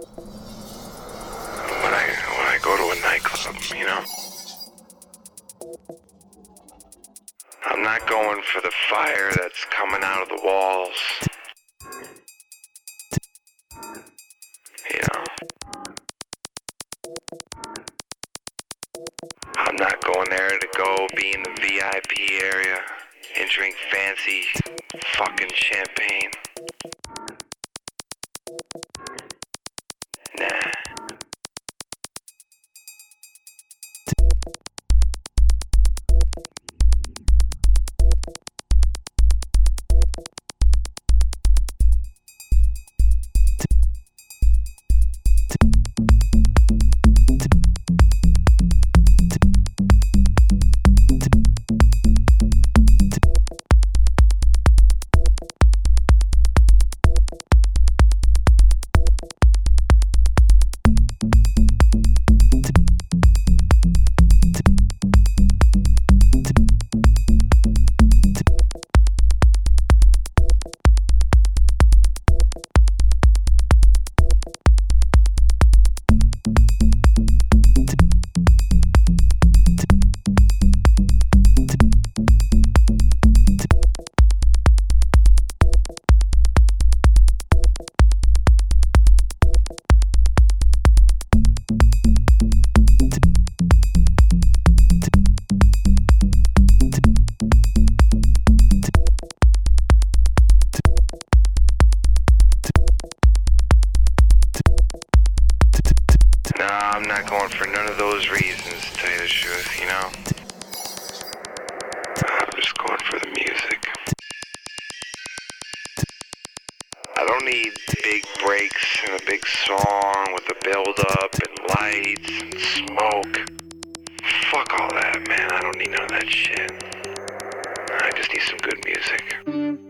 when I when I go to a nightclub, you know. I'm not going for the fire that's coming out of the walls. You know. I'm not going there to go be in the VIP area and drink fancy fucking champagne. Big song with a build up and lights and smoke. Fuck all that, man. I don't need none of that shit. I just need some good music.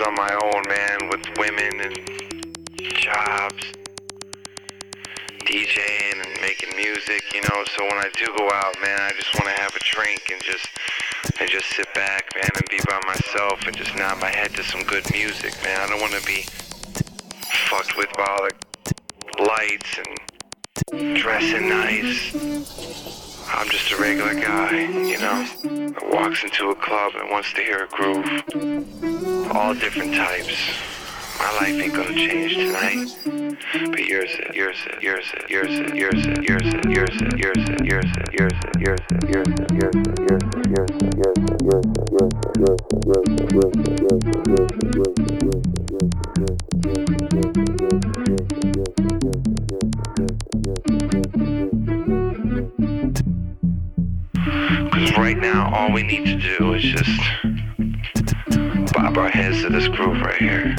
On my own, man, with women and jobs, DJing and making music, you know. So when I do go out, man, I just want to have a drink and just and just sit back, man, and be by myself and just nod my head to some good music, man. I don't want to be fucked with by all the lights and dressing nice. I'm just a regular guy, you know, that walks into a club and wants to hear a groove. All different types. My life ain't gonna change tonight. But yours is, yours is, yours is, yours is, yours is, yours is, yours is, yours is, yours is, yours is, yours is, yours is, yours is, yours is, yours is. Because all we need to do is just bob our heads to this groove right here.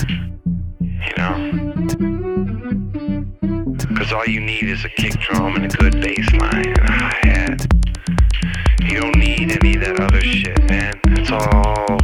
You know? Because all you need is a kick drum and a good bass line and a hi-hat. You don't need any of that other shit, man. It's all